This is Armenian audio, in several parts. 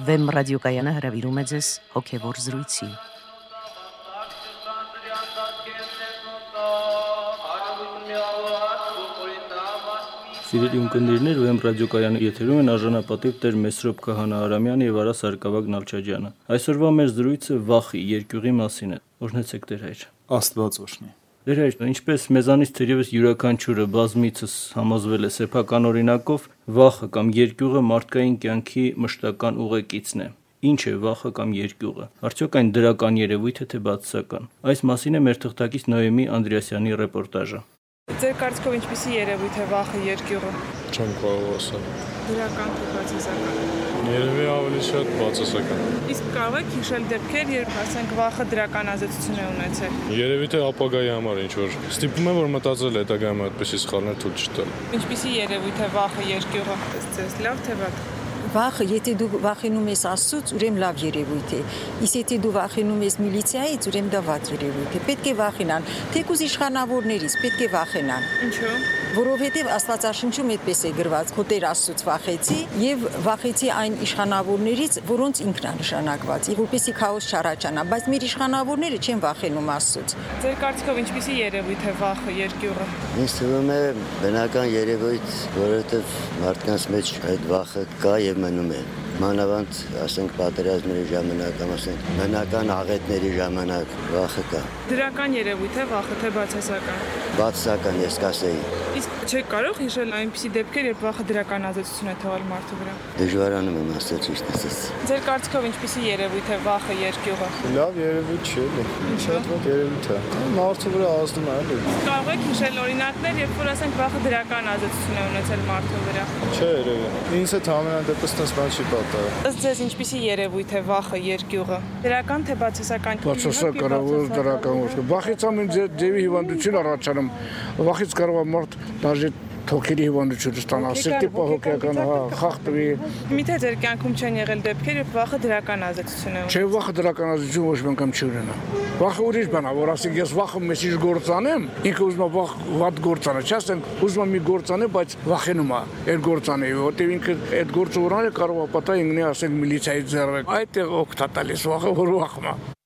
Վեմ ռադիոկայանը հրավիրում է ձեզ հոգևոր զրույցի։ Սիրելի ունկնդիրներ, ուրեմ ռադիոկայանի եթերում են արժանապատիվ Տեր Մեսրոպ Քահանա Արամյանը եւ Արա Սարգսակ Նալչաջյանը։ Այսօրվա մեր զրույցը վախի երկյուղի մասին է։ Օրհնեցեք Տեր հայր։ Աստված օրհնի։ Հայր, ինչպես մեզանից թերևս յուրաքանչյուրը բազմիցս համոզվել է սեփական օրինակով, վախը կամ երկյուղը մարդկային կյանքի մշտական ուղեկիցն է։ Ինչ է վախը կամ երկյուղը։ Արդյոք այն դրական երևույթ է թե բացասական։ Այս մասին է մեր թղթակից Նոեմի Անդրեասյանի ռեպորտաժը։ Ձեր կարծիքով ինչպեսի երևույթ է վախը երկյուղը։ Չեմ կարող ասել։ Դրական թե բացասական։ Երևի ավելի շատ բացասական։ Իսկ կարող եք հիշել դեպքեր, երբ ասենք վախը դրական ազդեցություն է ունեցել։ Երևի թե ապագայի համար ինչ որ ստիպում է որ մտածել հետագայում այդպեսի սխալներ թույլ չտալ։ Ինչպեսի երևույթ է վախը երկյուղը։ Ձեզ լավ թե վատ։ Վախը, եթե դու վախենում ես Աստծուց, ուրեմն լավ երևույթ է։ Իսկ եթե դու վախենում ես միլիցիայից, ուրեմն դա վատ երևույթ է։ Պետք է վախենան, թեկուզ իշխանավորներից, պետք է վախենան։ Ինչու՞։ Որովհետև Աստվածաշնչում այդպես է գրված. «Քո Տեր Աստծուց վախեցի եւ վախեցի այն իշխանավորներից, որոնց ինքն է նշանակված, եւ որպեսի քաոս չառաջանա, բայց մեր իշխանավորները չեն վախենում Աստծուց»։ Ձեր կարծիքով ինչպեսի երևույթ է վախը երկյուղը։ Ինձ թվում է բնական երևույթ, որովհետև մարդկանց մեջ այդ վախը կա եւ մնում է մանավանդ ասենք պատերազմների ժամանակ ասենք բնական աղետների ժամանակ վախը կա Դրական երևույթ է վախը թե բացասական։ բացասական ես կասեի Իսկ չեք կարող հիշել այնպիսի դեպքեր, երբ վախը դրական ազդեցություն է թողել մարդու վրա։ դժվարանում եմ ասել ճիշտ ասած Ձեր կարծիքով ինչպեսի երևույթ է վախը երկյուղը։ Լավ երևույթ չէ, շատ ված երևույթ է։ Մարդու վրա ազդում է, էլի։ Կարող եք հիշել օրինակներ, երբ որ ասենք վախը դրական ազդեցություն է ունեցել մարդու վրա։ Չէ, երևի։ Ինձ հետ ամենայն դեպս տես բան չի պատահել։ Ըստ ձեզ ինչպեսի երևույթ է վախը երկյուղը։ Դրական թե բացասական։ Բացասական որ դրական ոչ։ Վախից ամեն ձևի հիվանդություն առաջանում։ Վախից կարող է մարդ դաժե թոքերի հիվանդություն ստանալ, սրտի պահոկական, հա, խախտվի։ Միթե ձեր կյանքում չեն եղել դեպքեր, երբ վախը դրական ազդեցություն է ունեցել։ Չէ, վախը դրականազություն ոչ մի անգամ չի ունենա։ Վախը ուրիշ բան է, որ ասենք ես վախը մեծ ինչ գործ անեմ, ինքը ուզում է վախ վատ գործ անել, չասենք ուզում է մի գործ անել, բայց վախենում է այդ գործ անել, որտեղ ինքը այդ գործը որ անել կարող է պատահի ինքնի ասենք միլիցիայի ձեռք։ Այդտեղ օգտա տալիս վախը, որ վախում է։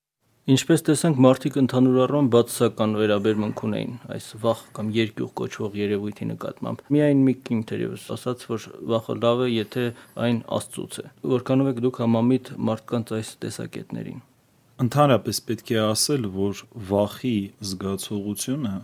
Ինչպես տեսանք, մարդիկ ընդհանուր առմամբ բացասական վերաբերմունք ունեին այս վախ կամ երկյուղ կոչվող երևույթի նկատմամբ։ Միայն մի կին թերևս ասաց, որ վախը լավ է, եթե այն աստծուց է։ Որքանով եք դուք համամիտ մարդկանց այս տեսակետներին։ Ընդհանրապես պետք է ասել, որ վախի զգացողությունը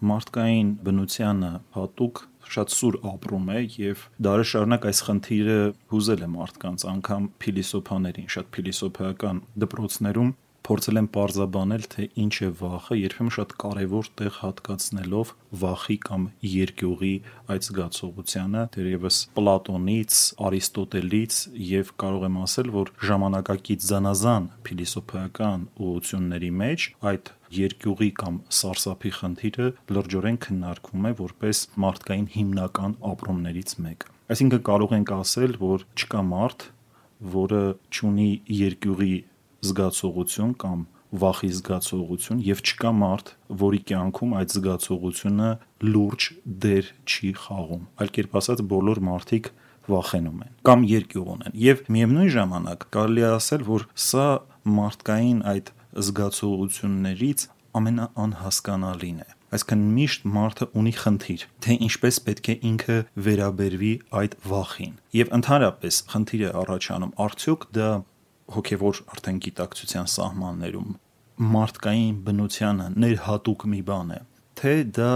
մարդկային բնությանը հատուկ շատ սուր ապրում է եւ դարը շարունակ այս խնդիրը հուզել է մարդկանց անգամ փիլիսոփաներին շատ փիլիսոփայական դպրոցներում փորձել են parzabanել թե ինչ է վախը, երբեմն շատ կարևոր տեղ հատկացնելով վախի կամ երկյուղի այդ զգացողությանը, դերևս Պլատոնից, Արիստոտելից եւ կարող եմ ասել, որ ժամանակակից զանազան փիլիսոփայական ուղությունների մեջ այդ երկյուղի կամ սարսափի խնդիրը լրջորեն քննարկվում է որպես մարդկային հիմնական ապրումներից մեկը։ Այսինքն կարող ենք ասել, որ չկա մարդ, որը ճունի երկյուղի զգացողություն կամ վախի զգացողություն եւ չկա մարդ, որի կյանքում այդ զգացողությունը լուրջ դեր չի խաղում։ Այլ կերպ ասած, բոլոր մարդիկ վախենում են կամ երկյուղ ունեն։ Եվ միևնույն ժամանակ կարելի է ասել, որ սա մարդկային այդ զգացողություններից ամենաանհասկանալին է այսինքն միշտ մարդը ունի խնդիր, թե ինչպես պետք է ինքը վերաբերվի այդ վախին։ Եվ ընդհանրապես խնդիրը առաջանում, արդյոք դա հոգևոր արդեն գիտակցության սահմաններում մարդկային բնությանը ներհատուկ մի բան է թե դա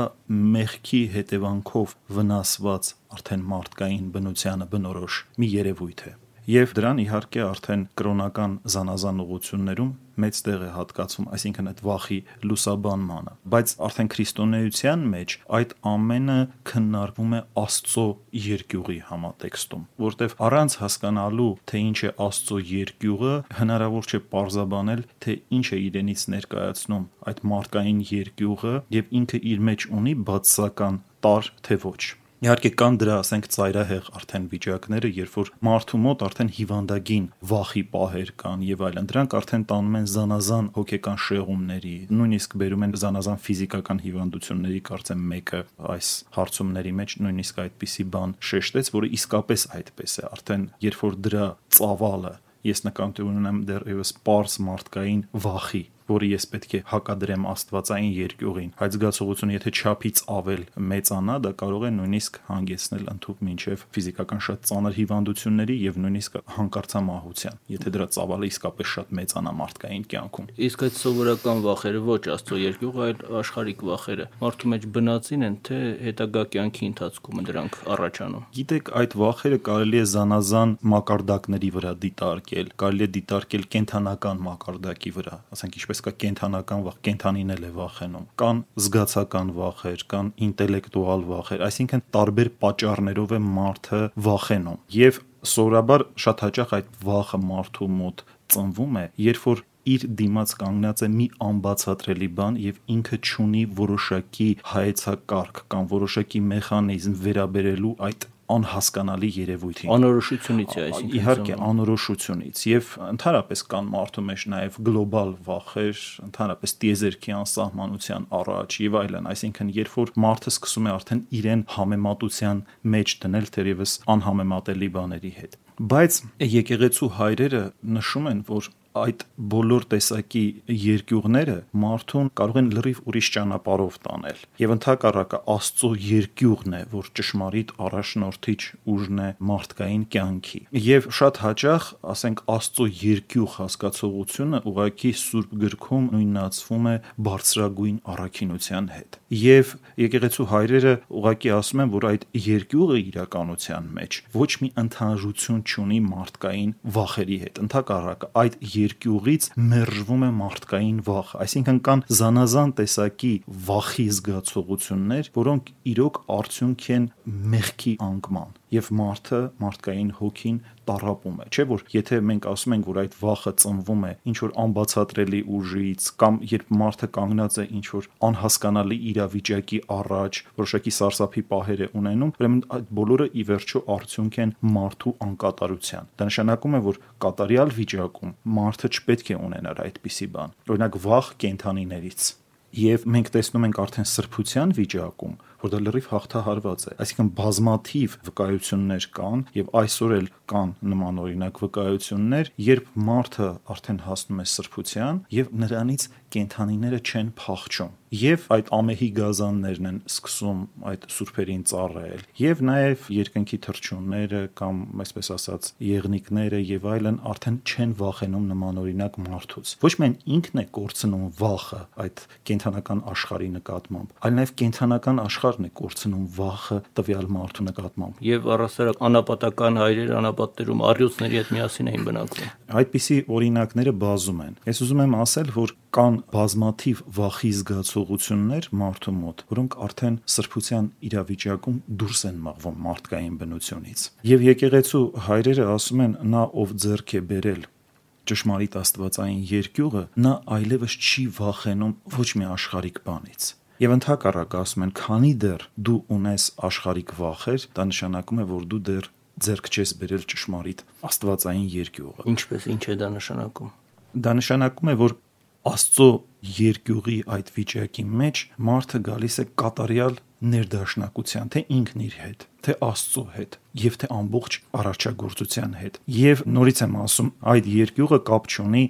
մեղքի հետևանքով վնասված արդեն մարդկային բնությանը բնորոշ մի երևույթ է եւ դրան իհարկե արդեն կրոնական զանազան ուղություններում մեծ տեղ է հատկացվում, այսինքն այդ վախի լուսաբանմանը, բայց արդեն քրիստոնեության մեջ այդ ամենը քննարկվում է Աստծո երկյուղի համատեքստում, որտեվ առանց հասկանալու թե ինչ է Աստծո երկյուղը, հնարավոր չէ parzabanել, թե ինչ է իրենից ներկայացնում այդ մարդկային երկյուղը եւ ինքը իր մեջ ունի բացասական տար թե ոչ։ Իհարկե կան դրա, ասենք, ծայրահեղ արդեն վիճակները, երբ որ մարդու մոտ արդեն հիվանդագին վախի պահեր կան եւ այլն։ Դրանք արդեն տանում են զանազան հոգեկան շեղումների, նույնիսկ բերում են զանազան ֆիզիկական հիվանդությունների, կարծեմ մեկը այս հարցումների մեջ նույնիսկ այդպիսի բան շեշտեց, որը իսկապես այդպես է։ Արդեն երբ որ դրա ծավալը ես նկատի ունեմ դեռևս པարս մարդկային վախի որը ես պետք է հակադրեմ աստվածային երկյուղին, այդ զգացողությունը եթե չափից ավել մեծանա, դա կարող է նույնիսկ հանգեցնել ընդհանուր մինչև ֆիզիկական շատ ծանր հիվանդությունների եւ նույնիսկ հանկարծամահության, եթե դրա ծավալը իսկապես շատ մեծանա մարդկային կյանքում։ Իսկ այդ սովորական վախերը ոչ աստծո երկյուղ, այլ աշխարհիկ վախերը մարդու մեջ բնածին են, թե հետագա կյանքի ընթացքում դրանք առաջանում։ Գիտեք, այդ վախերը կարելի է զանազան մակարդակների վրա դիտարկել, կարելի է դիտարկել կենթանական մակարդակի վրա, ասենք ինչպես ինչպես կա կենթանական վախ, կենթանին էլ է վախենում։ Կան զգացական վախեր, կան ինտելեկտուալ վախեր, այսինքն տարբեր պատճառներով է մարդը վախենում։ Եվ սովորաբար շատ հաճախ այդ վախը մարդու մոտ ծնվում է, երբ որ իր դիմաց կանգնած է մի անբացատրելի բան եւ ինքը ճունի որոշակի հայեցակարգ կամ որոշակի մեխանիզմ վերաբերելու այդ անհասկանալի երևույթին։ Անորոշությունից է, այսինքն։ Իհարկե, անորոշությունից եւ ընդհանրապես կան մարդու մեջ նաեւ գլոբալ վախեր, ընդհանրապես տիեզերքի անսահմանության առաջ եւ այլն, այսինքն երբ որ մարդը սկսում է արդեն իրեն համեմատության մեջ դնել թերևս անհամեմատելի բաների հետ։ Բայց եկեղեցու հայրերը նշում են, որ այդ բոլոր տեսակի երկյուղները մարդուն կարող են լրիվ ուրիշ ճանապարհով տանել։ Եվ ընդհակառակը Աստծո երկյուղն է, որ ճշմարիտ առաջնորդիչ ուժն է մարդկային կյանքի։ Եվ շատ հաճախ, ասենք Աստծո երկյուղ հասկացողությունը ուղակի Սուրբ գրքում նույնացվում է բարձրագույն առաքինության հետ։ Եվ եկեղեցու հայրերը ուղակի ասում են, որ այդ երկյուղը իրականության մեջ ոչ մի ընդհանրություն չունի մարդկային վախերի հետ։ Ընդհակառակը այդ երկյուղից մերժվում է մարդկային վախ, այսինքն կան զանազան տեսակի վախի զգացողություններ, որոնք իրոք արդյունք են մեղքի անկման եւ մարդը մարդկային հոգին տարապում է չէ որ եթե մենք ասում ենք որ այդ վախը ծնվում է ինչ որ անբացատրելի ուժից կամ երբ մարդը կանգնած է ինչ որ անհասկանալի իրավիճակի առաջ որոշակի սարսափի պահեր է ունենում ուրեմն այդ բոլորը ի վերջո արդյունք են մարդու անկատարության դա նշանակում է որ կատարյալ վիճակում մարդը չպետք է ունենար այդպիսի բան օրինակ վախ կենթանիներից եւ մենք տեսնում ենք արդեն սրբության վիճակում որ դա լրիվ հաղթահարված է այսինքն բազմաթիվ վկայություններ կան եւ այսօր էլ կան նմանօրինակ վկայություններ երբ մարդը արդեն հասնում է սրբության եւ նրանից կենթանիները չեն փախչում եւ այդ ամեհի գազաններն են սկսում այդ սուրբերին ծառայել եւ նաեւ երկնքի թրջունները կամ այսպես ասած եղնիկները եւ այլն արդեն չեն վախենում նմանօրինակ մարդուց ոչ միայն ինքն է կորցնում վախը այդ կենթանական աշխարհի նկատմամբ այլ նաեւ կենթանական աշխարհն է կորցնում վախը տվյալ մարդու նկատմամբ եւ առասարակ անապատական հայրեր անապատներում առյուծների հետ միասին էին բնակվում այդպիսի օրինակները բազում են ես ուզում եմ ասել որ կան բազմաթիվ վախի զգացողություններ մարդու մոտ, որոնք արդեն սրբության իրավիճակում դուրս են մաղվում մարդկային բնությունից։ Եվ եկեղեցու հայրերը ասում են, նա ով ձեռք է բերել ճշմարիտ աստվածային երկյուղը, նա այլևս չի վախենում ոչ մի աշխարհիկ բանից։ Եվ ընդհակառակը ասում են, քանի դեռ դու ունես աշխարհիկ վախեր, դա նշանակում է, որ դու դեռ ձեռք չես բերել ճշմարիտ աստվածային երկյուղը։ Ինչպես ինչ է դա նշանակում։ Դա նշանակում է, որ Աստծո երկյուղի այդ վիճակի մեջ մարդը գալիս է կատարյալ ներդաշնակության, թե ինքն իր հետ, թե Աստծո հետ եւ թե ամբողջ արարչագործության հետ։ Եվ նորից եմ ասում, այդ երկյուղը կապ չունի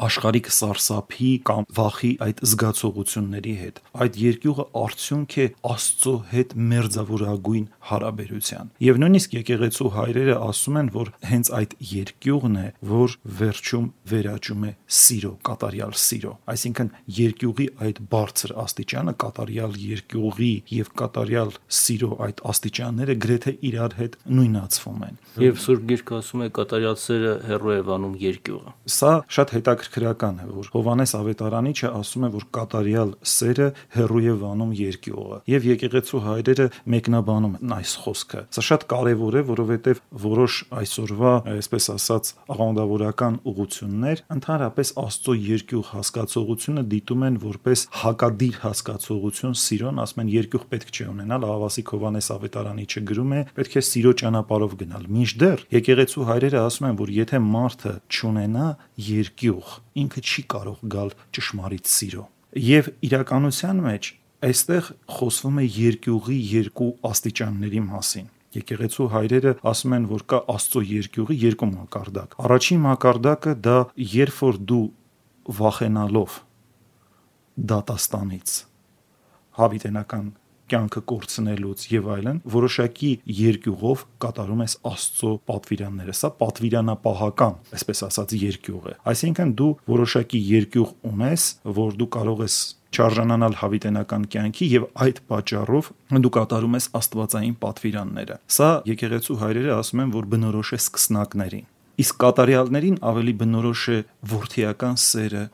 աշխարհիկ սարսափի կամ վախի այդ զգացողությունների հետ։ Այդ երկյուղը արդյունք է Աստծո հետ մերձավորագույն հարաբերության։ Եվ նույնիսկ եկեղեցու հայրերը ասում են, որ հենց այդ երկյուղն է, որ վերջում վերաճում է սիրո, կատարյալ սիրո։ Այսինքն երկյուղի այդ բարձր աստիճանը կատարյալ երկյուղի եւ կատարյալ սիրո այդ աստիճանները գրեթե իրար հետ նույնացվում են։ Եվ Սուրբ Գիրքը ասում է կատարյալ սերը հերո է վանում երկյուղը։ Սա շատ հետաքրքիր հետաքրքրական է, որ Հովանես Ավետարանիչը ասում է, որ կատարյալ սերը հերույ է վանում երկյուղը, եւ եկեղեցու հայրերը մեկնաբանում են այս խոսքը։ Սա շատ կարեւոր է, որովհետեւ որոշ այսօրվա, այսպես ասած, աղանդավորական ուղություններ ընդհանրապես Աստծո երկյուղ հասկացողությունը դիտում են որպես հակադիր հասկացողություն սիրոն, ասում են երկյուղ պետք չէ ունենալ, Աղավասիկ Հովանես Ավետարանիչը գրում է, պետք է սիրո ճանապարհով գնալ։ Մինչդեռ եկեղեցու հայրերը ասում են, որ եթե մարդը չունենա երկյուղ, ինքը չի կարող գալ ճշմարիտ սիրո։ Եվ իրականության մեջ այստեղ խոսվում է երկյուղի երկու աստիճանների մասին։ Եկեղեցու հայրերը ասում են, որ կա Աստծո երկյուղի երկու մակարդակ։ Առաջին մակարդակը դա երբ որ դու վախենալով դատաստանից հավիտենական կյանքը կորցնելուց եւ այլն, որոշակի երկյուղով կատարում ես Աստծո պատվիրանները։ Սա պատվիրանապահական, այսպես ասած, երկյուղ է։ Այսինքն դու որոշակի երկյուղ ունես, որ դու կարող ես չարժանանալ հավիտենական կյանքի եւ այդ պատճառով դու կատարում ես աստվածային պատվիրանները։ Սա եկեղեցու հայրերը ասում են, որ բնորոշ է սկսնակներին։ Իսկ կատարյալներին ավելի բնորոշ է ворթիական սերը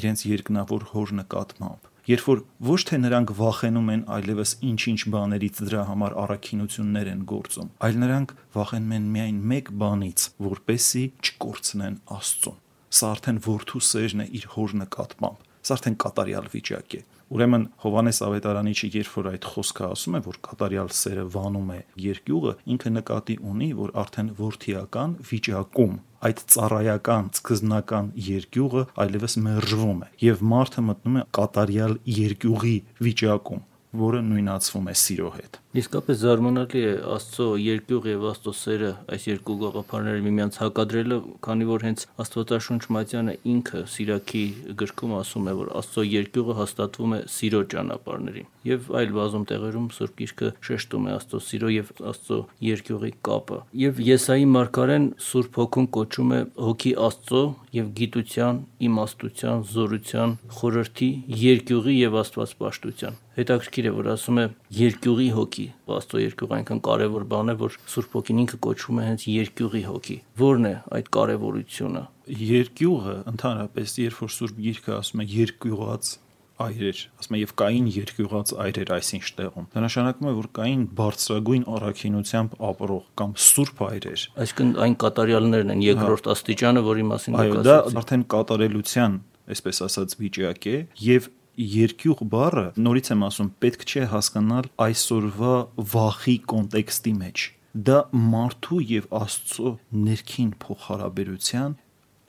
իրենց երկնավոր հոր նկատմամբ երբ որ ոչ թե նրանք վախենում են այլևս ինչ-ինչ բաներից դրա համար առաքինություններ են գործում, այլ նրանք վախենում են միայն մեկ բանից, որպեսի չկորցնեն Աստծուն։ Սա արդեն որդու սերն է իր հոր նկատմամբ։ Սա արդեն կատարյալ վիճակ է։ Ուրեմն Հովանես Ավետարանիչը երբ որ այդ խոսքը ասում է, որ կատարյալ սերը վանում է երկյուղը, ինքը նկատի ունի, որ արդեն ворթիական վիճակում այդ ծառայական սկզբնական երկյուղը այլևս մերժվում է եւ մարդը մտնում է կատարյալ երկյուղի վիճակում որը նույնացվում է սիրո հետ։ Իսկապես զարմանալի է Աստծո երկյուղ եւ Աստծո սերը այս երկու գաղափարները միմյանց հակադրելը, քանի որ հենց Աստվածաշունչ Մատյանը ինքը Սիրակի գրքում ասում է, որ Աստծո երկյուղը հաստատվում է սիրո ճանապարհներին։ Եվ այլ բազում տեղերում Սուրբ Գիրքը շեշտում է Աստծո սիրո եւ Աստծո երկյուղի կապը։ Եվ Եսայի մարգարեն Սուրբ Հոգուն կոչում է հոգի Աստծո եւ գիտության, իմաստության, զորության, խորհրդի, երկյուղի եւ Աստվածպաշտության հետաքրքիր է որ ասում է երկյուղի հոգի աստծո երկյուղ այնքան կարևոր բան է որ սուրբ հոգին ինքը կոչվում է հենց երկյուղի հոգի ո՞րն է այդ կարևորությունը երկյուղը ընդհանրապես երբ որ սուրբ գիրքը ասում է երկյուղած այրեր, ասում է եւ կային երկյուղած այրեր այսինչ տեղում։ Դա նշանակում է, որ կային բարձրագույն առաքինությամբ ապրող կամ սուրբ այրեր։ Այսինքն այն կատարյալներն են երկրորդ աստիճանը, որի մասին դուք ասացիք։ Այո, դա արդեն կատարելության, այսպես ասած, վիճակ է եւ երկյուղ բառը նորից եմ ասում պետք չէ հասկանալ այսօրվա վախի կոնտեքստի մեջ դա մարդու եւ աստծո ներքին փոխհարաբերության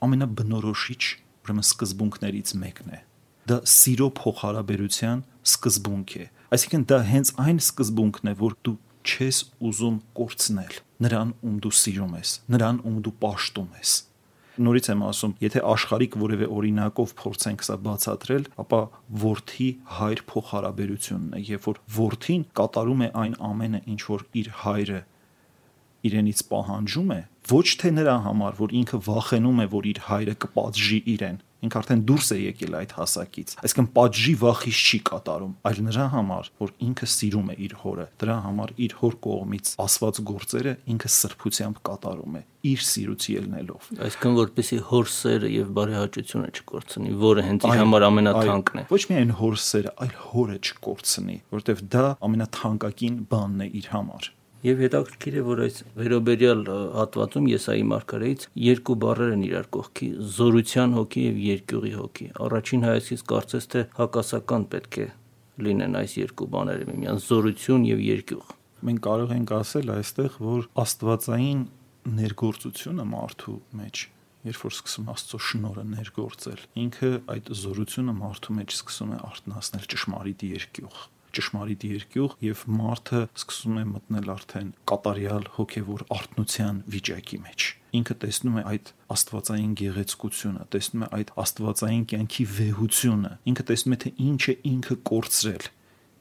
ամենաբնորոշիչ ուրեմն սկզբունքներից մեկն է դա սիրո փոխհարաբերության սկզբունք է այսինքն դա հենց այն սկզբունքն է որ դու չես ուզում կորցնել նրան ում դու սիրում ես նրան ում դու պաշտում ես Նորից եմ ասում, եթե աշխարհիկ որևէ օրինակով փորձենք սա բացատրել, ապա worth-ի հայր փոխհարաբերությունն է, երբ որ worth-ին կատարում է այն ամենը, ինչ որ իր հայրը իրենից պահանջում է, ոչ թե նրա համար, որ ինքը վախենում է, որ իր հայրը կպատժի իրեն, ինքը արդեն դուրս է եկել այդ հասակից այսինքն պատժի վախից չի կատարում այլ նրա համար որ ինքը սիրում է իր հորը դրա համար իր հոր կողմից ասված գործերը ինքը սրբությամբ կատարում է իր սիրուց ելնելով այսինքն որպեսի հոր սերը եւ բարեհաճությունը չկորցնի որը հենց իր համար ամենաթանկն է ոչ միայն հոր սերը այլ հորը չկորցնի որովհետեւ դա ամենաթանկագին բանն է իր համար Եվ հետաքրքիր է, որ այս վերոբերյալ հատվածում Եսայի մարգարեից երկու բառեր են իրար կողքի՝ զորության հոգի եւ երկյուղի հոգի։ Առաջին հայացքից կարծես թե հակասական պետք է լինեն այս երկու բաները միմյանց՝ զորություն եւ երկյուղ։ Մենք կարող ենք ասել այստեղ, որ աստվածային ներգործությունը մարդու մեջ երբ որ սկսում Աստծո շնորհը ներգործել, ինքը այդ զորությունը մարդու մեջ սկսում է արտնասնել ճշմարիտ երկյուղ ճշմարիտ երկյուղ եւ մարդը սկսում է մտնել արդեն կատարյալ հոգեվոր արտնության վիճակի մեջ ինքը տեսնում է այդ աստվածային գեղեցկությունը, տեսնում է այդ աստվածային կյանքի վեհությունը, ինքը տեսնում է թե ինչ է ինքը կորցրել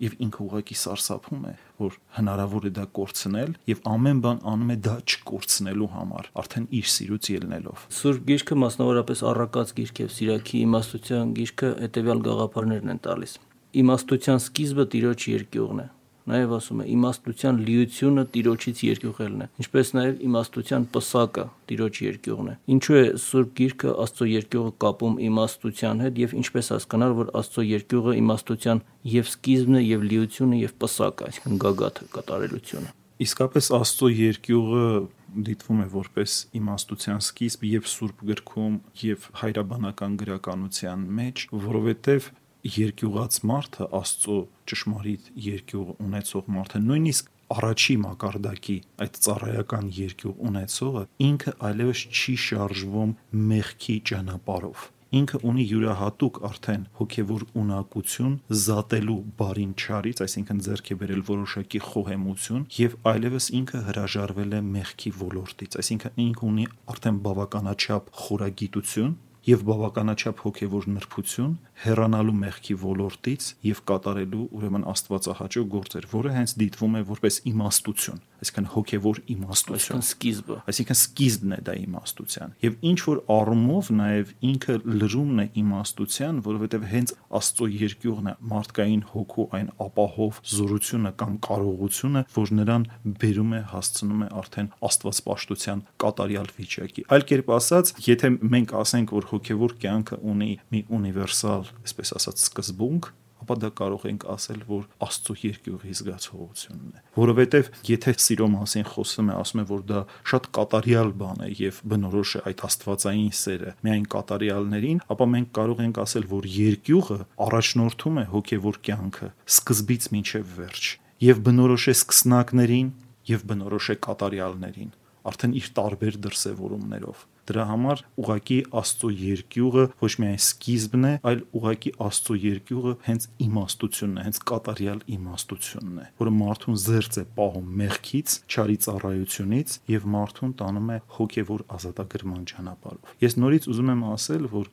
եւ ինքը ուղակի սարսափում է, որ հնարավոր է դա կորցնել եւ ամեն բան անում է դա չկորցնելու համար, արդեն իր սիրուց ելնելով։ Սուրբ գիրքը մասնավորապես առակած գիրք եւ Սիրակի իմաստության գիրքը հետեւյալ գաղափարներն են տալիս իմաստության սկիզբը տիրոջ երկյուղն է նաև ասում է իմաստության լիությունը տիրոջից երկյուղելն է, ինչպես նաև իմաստության պսակը տիրոջ երկյուղն է։ Ինչու է Սուրբ Գիրքը Աստծո երկյուղը կապում իմաստության հետ եւ ինչպես հասկանալ, որ Աստծո երկյուղը իմաստության եւ սկիզբն է եւ լիությունը եւ պսակը, այսինքն գագաթը, կատարելությունը։ Իսկապես Աստծո երկյուղը դիտվում է որպես իմաստության սկիզբ եւ Սուրբ գրքում եւ հայրաբանական գրականության մեջ, որովհետեւ երկյուղած մարդը Աստծո ճշմարիտ երկյուղ ունեցող մարդը նույնիսկ առաջի մակարդակի այդ ծառայական երկյուղ ունեցողը ինքը այլևս չի շարժվում մեղքի ճանապարհով ինքը ունի յուրահատուկ արդեն հոգևոր ունակություն զատելու բարին չարից, այսինքն ձեռք է բերել որոշակի խոհեմություն եւ այլևս ինքը հրաժարվել է մեղքի ոլորտից, այսինքն ինքը ունի արդեն բավականաչափ խորագիտություն եւ բավականաչափ հոգեվոր նրբություն հեռանալու մեղքի ոլորտից եւ կատարելու ուրեմն աստվածահաճո գործեր, որը հենց դիտվում է որպես իմաստություն, այսինքն հոգեվոր իմաստություն, սկիզբը, այսինքն սկիզբն է դա իմաստության։ Եվ ինչ որ առումով նաեւ ինքը լրումն է իմաստության, որովհետեւ հենց Աստծո երկյուղն է մարդկային հոգու այն ապահով զորությունը կամ կարողությունը, որ նրան բերում է հասցնում է արդեն աստվածպաշտության կատարյալ վիճակի։ Այլ կերպ ասած, եթե մենք ասենք, որ հոգևոր կյանքը ունի մի ունիվերսալ, այսպես ասած, սկզբունք, ապա դա կարող ենք ասել, որ Աստծո երկյուղի զգացողությունն է։ Որովհետև եթե սիրո մասին խոսում է, ասում է, որ դա շատ կատարյալ բան է եւ բնորոշ է այդ աստվածային սերը միայն կատարյալներին, ապա մենք կարող ենք ասել, որ երկյուղը առաջնորդում է հոգևոր կյանքը սկզբից մինչև վերջ եւ բնորոշ է սկսնակներին եւ բնորոշ է կատարյալներին արդեն իր տարբեր դրսևորումներով Դրա համար ուղակի Աստծո երկյուղը ոչ միայն սկիզբն է, այլ ուղակի Աստծո երկյուղը հենց իմաստությունն է, հենց կատարյալ իմաստությունն է, որը մարդուն զերծ է պահում մեղքից, չարի ծառայությունից եւ մարդուն տանում է հոգեվոր ազատագրման ճանապարհով։ Ես նորից ուզում եմ ասել, որ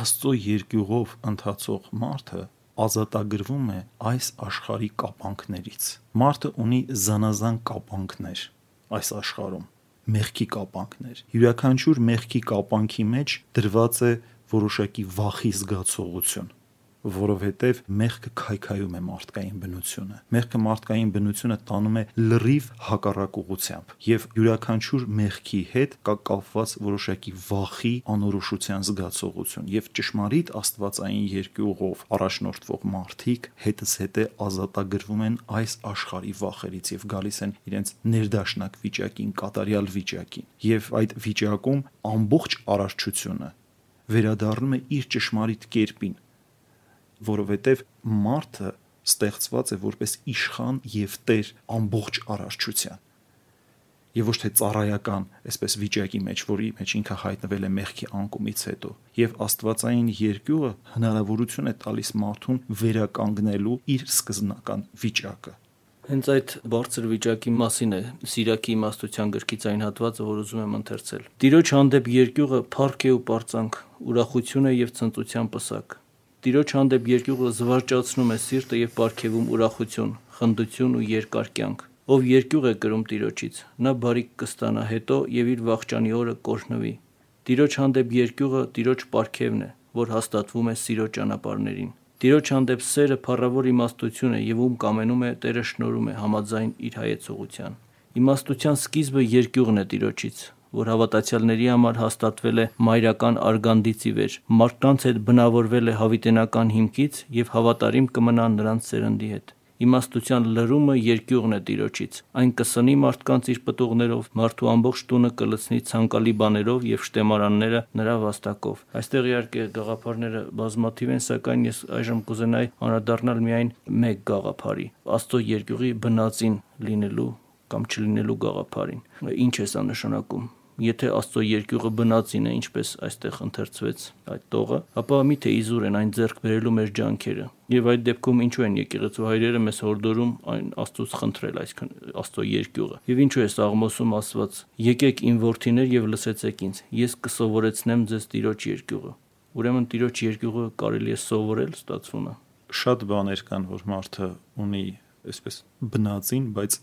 Աստծո երկյուղով ընթացող մարդը ազատագրվում է այս աշխարհի կապանքներից։ Մարդը ունի զանազան կապանքներ այս աշխարհում. մեղքի կապանքներ։ Յուրաքանչյուր մեղքի կապանքի մեջ դրված է որոշակի վախի զգացողություն որովհետև մեղքը քայքայում է մարդկային բնությունը։ Մեղքը մարդկային բնությունը տանում է լրիվ հակառակողությամբ եւ յուրաքանչյուր մեղքի հետ կա կապված որոշակի վախի անորոշության զգացողություն եւ ճշմարիտ աստվածային երկյուղով առաջնորդվող մարդիկ հետս հետե ազատագրվում են այս աշխարհի վախերից եւ գալիս են իրենց ներդաշնակ վիճակին, կատարյալ վիճակին։ Եվ այդ վիճակում ամբողջ արարչությունը վերադառնում է իր ճշմարիտ կերպին որովհետև մարդը ստեղծված է որպես իշխան եւ տեր ամբողջ արարչության եւ ոչ թե ծառայական, այսպես վիճակի մեջ, որի մեջ ինքը հայտնվել է մեղքի անկումից հետո։ Եվ Աստվածային երկյուղը հնարավորություն է տալիս մարդուն վերականգնելու իր սկզբնական վիճակը։ Հենց այդ բարձր վիճակի մասին է Սիրակի իմաստության գրքից այն հատվածը, որ ուզում եմ ընթերցել։ Տիրոջ հանդեպ երկյուղը փառք է ու պարծանք, ուրախություն է եւ ցնծության պսակ։ Տիրոջ հանդեպ երկյուղը զվարճացնում է սիրտը եւ ապարգևում ուրախություն, խնդություն ու երկար կյանք։ Ով երկյուղ է կրում Տիրոջից, նա բարիք կստանա հետո եւ իր վաղճանի օրը կորհնվի։ Տիրոջ հանդեպ երկյուղը Տիրոջ ապարգևն է, որ հաստատվում է սիրո ճանապարհներին։ Տիրոջ հանդեպ սերը փառավոր իմաստություն է եւ ում կամենում է Տերը շնորում է համաձայն իր հայեցողության։ Իմաստության սկիզբը երկյուղն է Տիրոջից, որ հավատացյալների համար հաստատվել է մայրական արգանդից ի վեր, մարդկանց հետ բնավորվել է հավիտենական հիմքից եւ հավատարիմ կմնա նրանց սերնդի հետ։ Իմաստության լրումը երկյուղն է Տիրոջից։ Այն կսնի մարդկանց իր պտուղներով, մարդու ամբողջ տունը կլցնի ցանկալի բաներով եւ շտեմարանները նրա վաստակով։ Այստեղ իհարկե գաղափարները բազմաթիվ են, սակայն ես այժմ կուզենայի անդրադառնալ միայն մեկ գաղափարի՝ Աստծո երկյուղի բնածին լինելու կամ չլինելու գաղափարին։ Ինչ է սա նշանակում եթե Աստծո երկյուղը բնածին է, ինչպես այստեղ ընթերցվեց այդ տողը, ապա միթե իզուր են այն ձեռք բերելու մեր ջանքերը։ Եվ այդ դեպքում ինչու են եկեղեցու հայրերը մեզ հորդորում այն Աստծոց խնդրել, այսքան Աստծո երկյուղը։ Եվ ինչու է Սաղմոսում ասված. Եկեք իմ որդիներ եւ լսեցեք ինձ, ես կսովորեցնեմ ձեզ Տիրոջ երկյուղը։ Ուրեմն Տիրոջ երկյուղը կարելի է սովորել, ստացվում է։ Շատ բաներ կան, որ մարդը ունի այսպես բնածին, բայց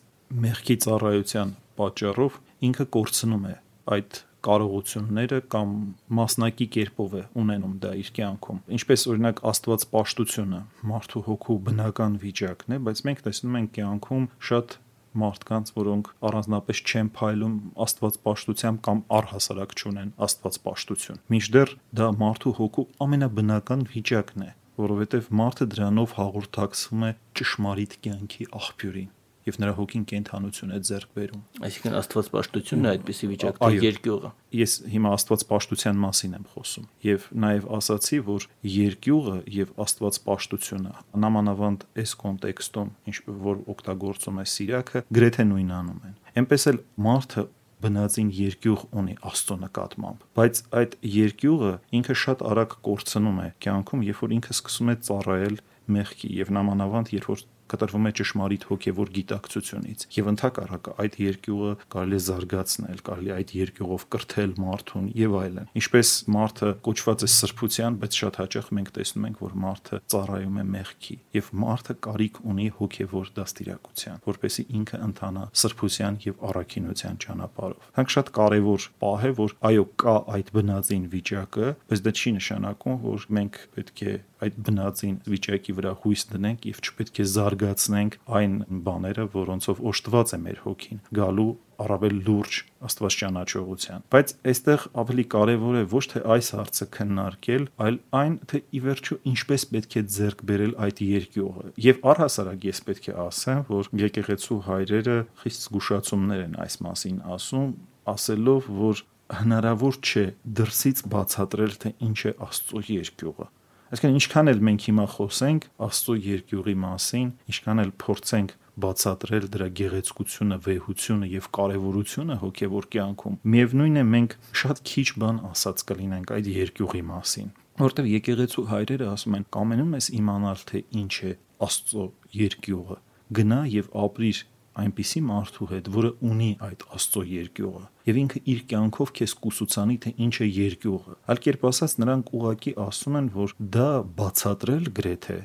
մեղքի ծառայության պատճառով ինքը կորցնում է այդ կարողությունները կամ մասնակի կերպով է ունենում դա իր կյանքում։ Ինչպես օրինակ Աստված պաշտությունը մարդու հոգու բնական վիճակն է, բայց մենք տեսնում ենք կյանքում շատ մարդկանց, որոնք առանձնապես չեն փայլում Աստված պաշտությամբ կամ առհասարակ չունեն Աստված պաշտություն։ Մինչդեռ դա մարդու հոգու ամենաբնական վիճակն է, որովհետև մարդը դրանով հաղորդակցվում է ճշմարիտ կյանքի աղբյուրին եւ նրա հոգին կենթանություն է ձեռք բերում։ Այսինքն Աստվածպաշտությունն է այդպիսի վիճակ, թե երկյուղը։ Ես հիմա Աստվածպաշտության մասին եմ խոսում եւ նաեւ ասացի, որ երկյուղը եւ Աստվածպաշտությունը նամանավանդ այս կոնտեքստում, ինչ որ օգտագործում է Սիրակը, գրեթե նույնանում են։ Էնպես էլ մարդը բնածին երկյուղ ունի Աստծո նկատմամբ, բայց այդ երկյուղը ինքը շատ արագ կորցնում է կյանքում, երբ որ ինքը սկսում է ծառայել մեղքի եւ նամանավանդ երբ որ կտրվում է ճշմարիտ հոգևոր գիտակցությունից եւ ընդհակառակը այդ երկյուղը կարելի է զարգացնել, կարելի այդ երկյուղով կրթել մարդուն եւ այլն։ Ինչպես մարդը կոչված է սրբության, բայց շատ հաճախ մենք տեսնում ենք, որ մարդը ծառայում է մեղքի եւ մարդը կարիք ունի հոգևոր դաստիարակության, որպեսզի ինքը ընթանա սրբության եւ առաքինության ճանապարհով։ Հանք շատ կարեւոր պահ է, որ այո կա այդ բնածին վիճակը, բայց դա չի նշանակում, որ մենք պետք է այդ բնածին վիճակի վրա հույս դնենք եւ չպետք է զարգացնենք այն բաները, որոնցով օժտված է մեր հոգին գալու առավել լուրջ աստված ճանաչողության բայց այստեղ ավելի կարևոր է ոչ թե այս հարցը քննարկել այլ այն թե ի վերջո ինչպես պետք է ձեռք բերել այդ երկյուղը եւ առհասարակ ես պետք է ասեմ որ եկեղեցու հայրերը խիստ զգուշացումներ են այս մասին ասում ասելով որ հնարավոր չէ դրսից բացատրել թե ինչ է աստծո երկյուղը Այսինքն ինչքան էլ մենք հիմա խոսենք Աստծո երկյուղի մասին, ինչքան էլ փորձենք բացատրել դրա գեղեցկությունը, վեհությունը եւ կարեւորությունը հոգեվոր կյանքում, միևնույն է մենք շատ քիչ բան ասած կլինենք այդ երկյուղի մասին որտեվ եկեղեցու հայրերը ասում են կամենում ես իմանալ թե ինչ է Աստծո երկյուղը գնա եւ ապրիր այնպիսի մարդու հետ, որը ունի այդ Աստծո երկյուղը, եւ ինքը իր կյանքով քեզ կուսուցանի, թե ինչ է երկյուղը։ Այլ կերպ ասած, նրանք ուղակի ասում են, որ դա բացատրել գրեթե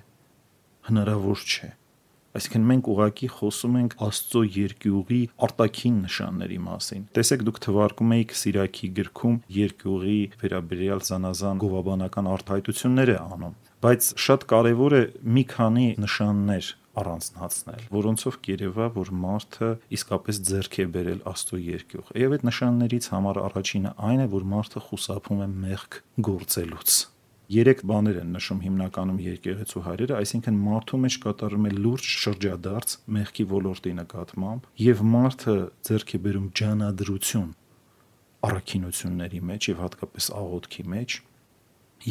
հնարավոր չէ։ Այսինքն մենք ուղակի խոսում ենք Աստծո երկյուղի արտաքին նշանների մասին։ Տեսեք, դուք թվարկում եք Սիրակի գրքում երկյուղի վերաբերյալ զանազան գովաբանական արտահայտություններ է անում, բայց շատ կարևոր է մի քանի նշաններ առանձնացնել, որոնցով կերևա, որ մարդը իսկապես ձեռք է բերել Աստծո երկյուղ։ Եվ այդ նշաններից համար առաջինը այն է, որ մարդը խուսափում է մեղք գործելուց երեք բաներ են նշում հիմնականում եկեղեցու հայրերը, այսինքն մարդու մեջ կատարում է լուրջ շրջադարձ մեղքի ոլորտի նկատմամբ եւ մարդը ձեռք է բերում ջանադրություն առաքինությունների մեջ եւ հատկապես աղոթքի մեջ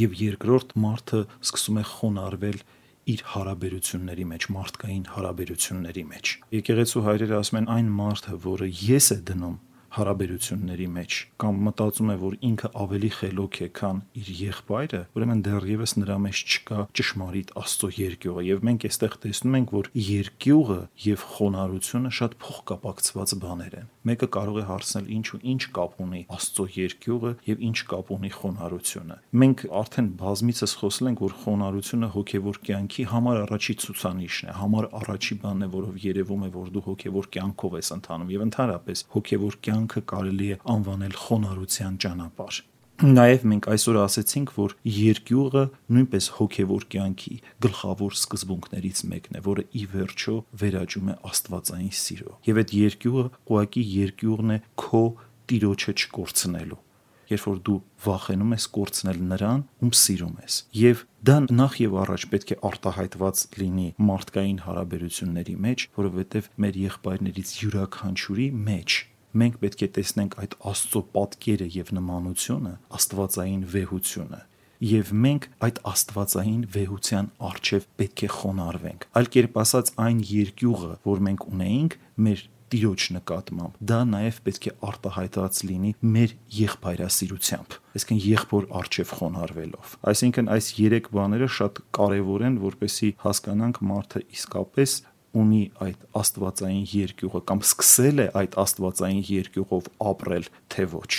եւ երկրորդ մարդը սկսում է խոնարհվել իր հարաբերությունների մեջ, մարդկային հարաբերությունների մեջ։ Եկեղեցու հայրերը ասում են այն մարդը, որը ես է դնում հարաբերությունների մեջ կամ մտածում է, որ ինքը ավելի խելոք է, քան իր եղբայրը, ուրեմն դեռևս նրա մեջ չկա ճշմարիտ Աստծո երկյուղը եւ մենք այստեղ տեսնում ենք, որ երկյուղը եւ խոնարհությունը շատ փոխկապակցված բաներ են։ Մեկը կարող է հարցնել ինչու ինչ կապ ունի Աստծո երկյուղը եւ ինչ կապ ունի խոնարհությունը։ Մենք արդեն բազմիցս խոսել ենք, որ խոնարհությունը հոգեվոր կյանքի համար առաջի ցուցանիշն է, համար առաջի բանն է, որով երևում է, որ դու հոգեվոր կյանքով ես ընթանում եւ ընդհանրապես հոգեվոր կյանք կյանքը կարելի է անվանել խոնարհության ճանապարհ։ Նաև մենք այսօր ասացինք, որ երկյուղը նույնպես հոգևոր կյանքի գլխավոր սկզբունքներից մեկն է, որը ի վերջո վերաճում է աստվածային սիրո։ Եվ այդ երկյուղը ուղակի երկյուղն է քո տիրոջը չկորցնելու երբ որ դու վախենում ես կորցնել նրան, ում սիրում ես։ Եվ դա նախ եւ առաջ պետք է արտահայտված լինի մարդկային հարաբերությունների մեջ, որովհետեւ մեր եղբայրներից յուրաքանչյուրի մեջ մենք պետք է տեսնենք այդ Աստծո պատկերը եւ նմանությունը, Աստվածային վեհությունը եւ մենք այդ աստվածային վեհության արժեվ պետք է խոնարհվենք։ Այլ կերպ ասած, այն երկյուղը, որ մենք ունեինք, մեր տիրոջ նկատմամբ դա նաև պետք է արտահայտած լինի մեր եղբայրասիրությամբ այսինքն եղբոր արժև խոնարհվելով այսինքն այս երեք բաները շատ կարևոր են որպեսի հասկանանք մարդը իսկապես ունի այդ աստվածային երկյուղը կամ սկսել է այդ աստվածային երկյուղով ապրել, թե ոչ։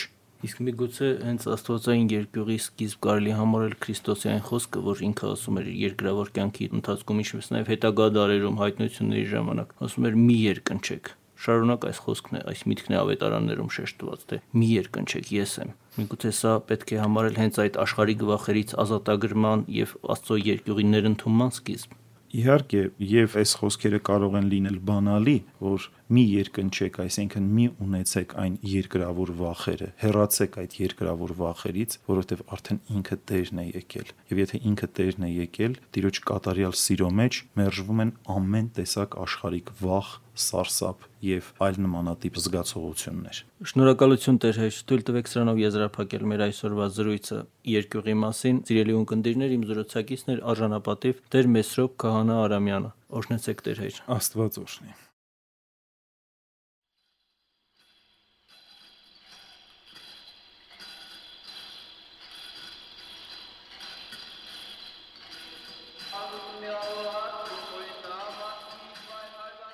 Իսկ միգուցե հենց աստվածային երկյուղի սկիզբ կարելի համարել Քրիստոսյան խոսքը, որ ինքը ասում էր երկրավոր կյանքի ընթացքում, ինչպես նաև հետագա դարերում հայտնությունների ժամանակ, ասում էր՝ մի երկնչեք Շարունակ այս խոսքն է, այս միտքն է ավետարաններում շեշտված, թե մի երկնչեք ես եմ։ Միգուցե սա պետք է համարել հենց այդ աշխարհի գվախերից ազատագրման եւ Աստծո երկյուղի ներընդունման սկիզբ։ Իհարկե, եւ այս խոսքերը կարող են լինել բանալի, որ մի երկնչեք, այսինքն մի ունեցեք այն երկրավոր վախերը, հեռացեք այդ երկրավոր վախերից, որովհետեւ արդեն ինքը Տերն է եկել։ Եվ եթե ինքը Տերն է եկել, Տիրոջ կատարյալ սիրո մեջ մերժվում են ամեն տեսակ աշխարհիկ վախ, սարսափ եւ այլ նմանատիպ զգացողություններ։ Շնորհակալություն Տեր հեշ, թույլ տվեք սրանով եզրափակել մեր այսօրվա զրույցը երկյուղի մասին։ Սիրելի ունկնդիրներ, իմ զրուցակիցներ արժանապատիվ Տեր Մեսրոպ Քահանա Արամյանը։ Օրհնեցեք Տեր հեշ։ Աստված օրհնի։